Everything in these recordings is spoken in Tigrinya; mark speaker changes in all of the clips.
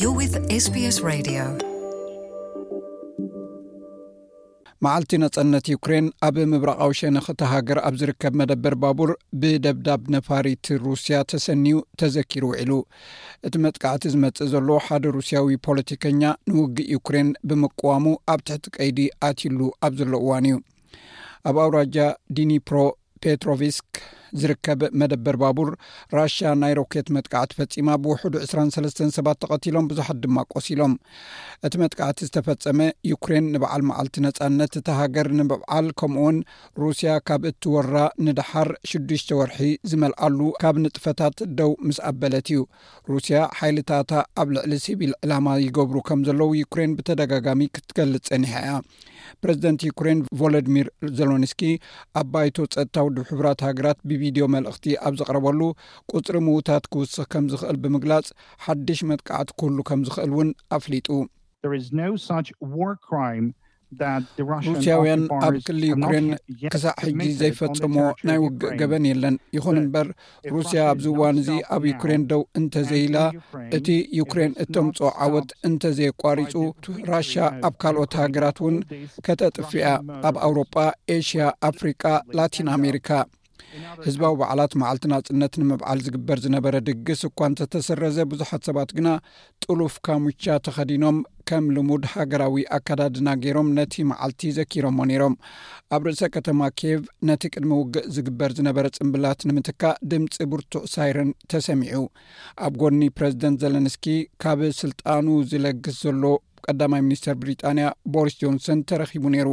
Speaker 1: You're with SBS Radio.
Speaker 2: መዓልቲ ነጸነት ዩክሬን ኣብ ምብራቓዊ ሸነኽ እቲ ሃገር ኣብ ዝርከብ መደበር ባቡር ብደብዳብ ነፋሪት ሩስያ ተሰንዩ ተዘኪሩ ውዒሉ እቲ መጥቃዕቲ ዝመጽእ ዘሎ ሓደ ሩስያዊ ፖለቲከኛ ንውግእ ዩክሬን ብምቅዋሙ ኣብ ትሕቲ ቀይዲ ኣትሉ ኣብ ዘሎ እዋን እዩ ኣብ ኣውራጃ ዲኒፕሮ ፔትሮቪስክ ዝርከብ መደበር ባቡር ራሽያ ናይ ሮኬት መጥቃዕቲ ፈፂማ ብውሕዱ 23 ሰባት ተቐቲሎም ብዙሓት ድማ ቆሲሎም እቲ መጥቃዕቲ ዝተፈፀመ ዩክሬን ንበዓል መዓልቲ ነፃነት እቲ ሃገር ንምብዓል ከምኡ ውን ሩስያ ካብ እትወራ ንደሓር ሽዱሽተ ወርሒ ዝመልኣሉ ካብ ንጥፈታት ደው ምስ ኣበለት እዩ ሩስያ ሓይልታታ ኣብ ልዕሊ ሲቪል ዕላማ ይገብሩ ከም ዘለዉ ዩክሬን ብተደጋጋሚ ክትገልጽ ጸኒሓ እያ ፕረዚደንት ዩክሬን ቮሎድሚር ዘሎንስኪ ኣብ ባይቶ ጸጥታ ውድብ ሕቡራት ሃገራት ብቪድዮ መልእኽቲ ኣብ ዘቕረበሉ ቁፅሪ ምዉታት ክውስኽ ከም ዝኽእል ብምግላጽ ሓድሽ መጥቃዕቲ ክህሉ ከም ዝኽእል እውን ኣፍሊጡ ሩስያውያን ኣብ ክሊ ዩክሬን ክሳዕ ሕጂ ዘይፈፀሞ ናይ ውግእ ገበን የለን ይኹን እምበር ሩስያ ኣብዚ እዋን እዚ ኣብ ዩክሬን ደው እንተዘይላ እቲ ዩክሬን እተምፅ ዓወት እንተዘየቋሪፁ ራሻ ኣብ ካልኦት ሃገራት እውን ከተጥፍያ ኣብ ኣውሮጳ ኤሽያ ኣፍሪቃ ላቲን ኣሜሪካ ህዝባዊ በዓላት መዓልቲ ናጽነት ንምብዓል ዝግበር ዝነበረ ድግስ እኳ እንተተሰረዘ ብዙሓት ሰባት ግና ጥሉፍ ካሙቻ ተኸዲኖም ከም ልሙድ ሃገራዊ ኣከዳድና ገይሮም ነቲ መዓልቲ ዘኪሮሞ ነይሮም ኣብ ርእሰ ከተማ ኬቭ ነቲ ቅድሚ ውግእ ዝግበር ዝነበረ ጽምብላት ንምትካእ ድምፂ ብርቱዕ ሳይረን ተሰሚዑ ኣብ ጎኒ ፕረዚደንት ዘለንስኪ ካብ ስልጣኑ ዝለግስ ዘሎ ቀዳማይ ሚኒስተር ብሪጣንያ ቦሪስ ጆንሰን ተረኺቡ ነይሩ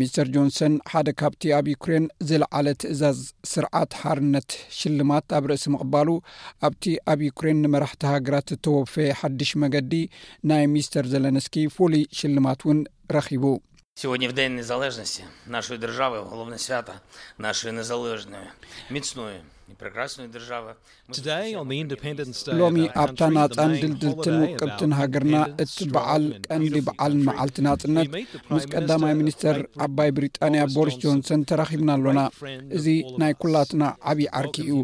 Speaker 2: ሚስተር ጆንሰን ሓደ ካብቲ ኣብ ዩክሬን ዝለዓለ ትእዛዝ ስርዓት ሓርነት ሽልማት ኣብ ርእሲ ምቕባሉ ኣብቲ ኣብ ዩክሬን ንመራሕቲ ሃገራት እተወፈ ሓድሽ መገዲ ናይ ሚስተር ዘለንስኪ ፍሉይ ሽልማት እውን ረኺቡ ሎሚ ኣብታ ናፃን ድልድልትን ውቅብትን ሃገርና እቲ በዓል ቀንዲ በዓል መዓልቲ ናፅነት ምስ ቀዳማይ ሚኒስተር ዓባይ ብሪጣንያ ቦሪስ ጆንሰን ተራኺብና ኣሎና እዚ ናይ ኩላትና ዓብዪ ዓርኪ እዩ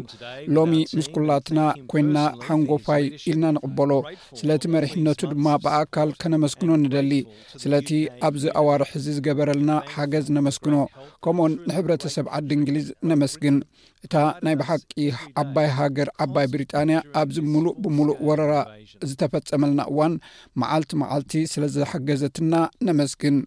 Speaker 2: ሎሚ ምስ ኩላትና ኮይንና ሓንጎፋይ ኢልና ንቕበሎ ስለቲ መሪሕነቱ ድማ ብኣካል ከነመስግኖ ንደሊ ስለቲ ኣብዚ ኣዋርሒ እዚ ዝገበረልና ሓገዝ ነመስግኖ ከምኡኡን ንሕብረተሰብ ዓዲ እንግሊዝ ነመስግን እታ ናይ ብሓቂ ዓባይ ሃገር ዓባይ ብሪጣንያ ኣብዚ ምሉእ ብምሉእ ወረራ ዝተፈፀመልና እዋን መዓልቲ መዓልቲ ስለ ዝሓገዘትና ነመስግን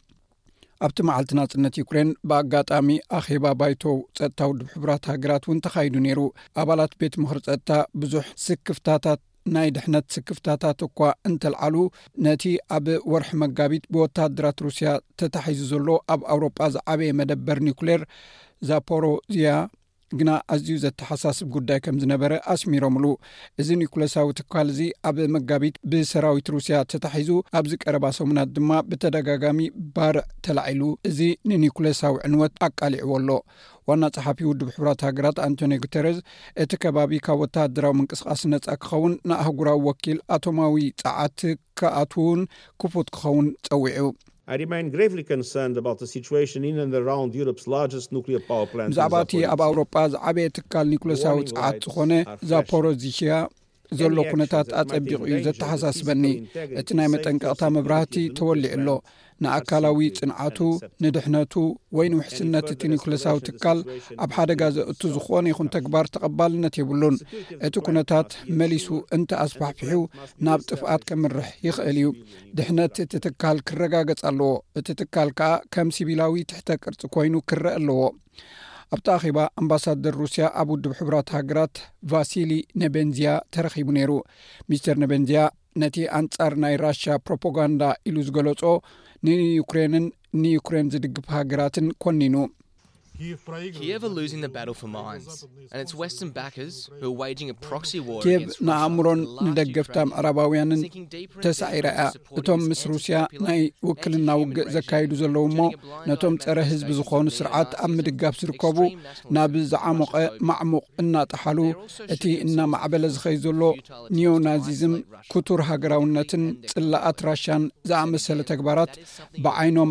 Speaker 2: ኣብቲ መዓልቲ ናፅነት ዩክሬን ብኣጋጣሚ ኣኼባ ባይቶ ፀጥታ ውድብ ሕቡራት ሃገራት እውን ተኻይዱ ነይሩ ኣባላት ቤት ምክሪ ፀጥታ ብዙሕ ስክፍታታት ናይ ድሕነት ስክፍታታት እኳ እንተልዓሉ ነቲ ኣብ ወርሒ መጋቢት ብወታደራት ሩስያ ተታሒዙ ዘሎ ኣብ ኣውሮጳ ዝዓበየ መደበር ኒኩሌር ዛፖሮዝያ ግና ኣዝዩ ዘተሓሳስብ ጉዳይ ከም ዝነበረ ኣስሚሮምሉ እዚ ኒኩለሳዊ ትካል እዚ ኣብ መጋቢት ብሰራዊት ሩስያ ተታሒዙ ኣብዚ ቀረባ ሰሙናት ድማ ብተደጋጋሚ ባርዕ ተላዒሉ እዚ ንኒኩለሳዊ ዕንወት ኣቃሊዕዎ ኣሎ ዋና ጸሓፊ ውድብ ሕብራት ሃገራት ኣንቶኒ ጉተረዝ እቲ ከባቢ ካብ ወተሃደራዊ ምንቅስቃስ ነፃ ክኸውን ንኣህጉራዊ ወኪል ኣቶማዊ ፀዓት ክኣትውን ክፉት ክኸውን ፀዊዑ ብዛዕባ እቲ ኣብ ኣውሮጳ ዝዓበየ ትካል ኒኩለሳዊ ፀዓት ዝኾነ ዛፖሮዚሽያ ዘሎ ኩነታት ኣጸቢቑ እዩ ዘተሓሳስበኒ እቲ ናይ መጠንቀቕታ መብራህቲ ተወሊዑ ኣሎ ንኣካላዊ ፅንዓቱ ንድሕነቱ ወይ ንውሕስነት እቲ ኒክለሳዊ ትካል ኣብ ሓደጋ ዘእቱ ዝኾነ ይኹን ተግባር ተቐባልነት የብሉን እቲ ኩነታት መሊሱ እንተ ኣስፋሕፊሑ ናብ ጥፍኣት ከምርሕ ይኽእል እዩ ድሕነት እቲ ትካል ክረጋገጽ ኣለዎ እቲ ትካል ከዓ ከም ሲቪላዊ ትሕተ ቅርፂ ኮይኑ ክረአ ኣለዎ ኣብቲ ኣኼባ ኣምባሳደር ሩስያ ኣብ ውድብ ሕብራት ሃገራት ቫሲሊ ነቤንዝያ ተረኺቡ ነይሩ ሚስተር ነቤንዝያ ነቲ ኣንጻር ናይ ራሻ ፕሮፓጋንዳ ኢሉ ዝገለጾ ንዩክሬንን ንዩክሬን ዝድግፍ ሃገራትን ኮኒኑ ኬቭ ንኣእምሮን ንደገፍታ ምዕራባውያንን ተሳዒራ እያ እቶም ምስ ሩስያ ናይ ውክልና ውግእ ዘካይዱ ዘለዉ እሞ ነቶም ጸረ ህዝቢ ዝኾኑ ስርዓት ኣብ ምድጋፍ ዝርከቡ ናብ ዝዓሞቐ ማዕሙቕ እናጠሓሉ እቲ እናማዕበለ ዝኸይ ዘሎ ኒዮናዚዝም ክቱር ሃገራውነትን ጽላኣት ራሽያን ዝኣመሰለ ተግባራት ብዓይኖም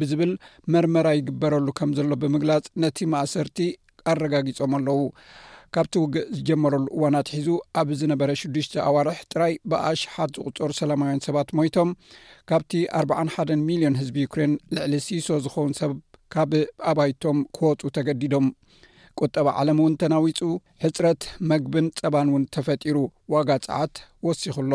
Speaker 2: ብዝብል መርመራ ይግበረሉ ከም ዘሎ ብምግላፅ ነቲ ማእሰርቲ ኣረጋጊፆም ኣለው ካብቲ ውግእ ዝጀመረሉ እዋን ኣትሒዙ ኣብ ዝነበረ ሽዱሽተ ኣዋርሕ ጥራይ ብኣሽሓት ዝቁፀሩ ሰላማውያን ሰባት ሞይቶም ካብቲ 41 ሚልዮን ህዝቢ ዩክሬን ልዕሊ ሲሶ ዝኸውን ሰብ ካብ ኣባይቶም ክወፁ ተገዲዶም ቁጠባ ዓለም እውን ተናዊፁ ሕፅረት መግብን ፀባን እውን ተፈጢሩ ዋጋ ፀዓት ወሲኹ ኣሎ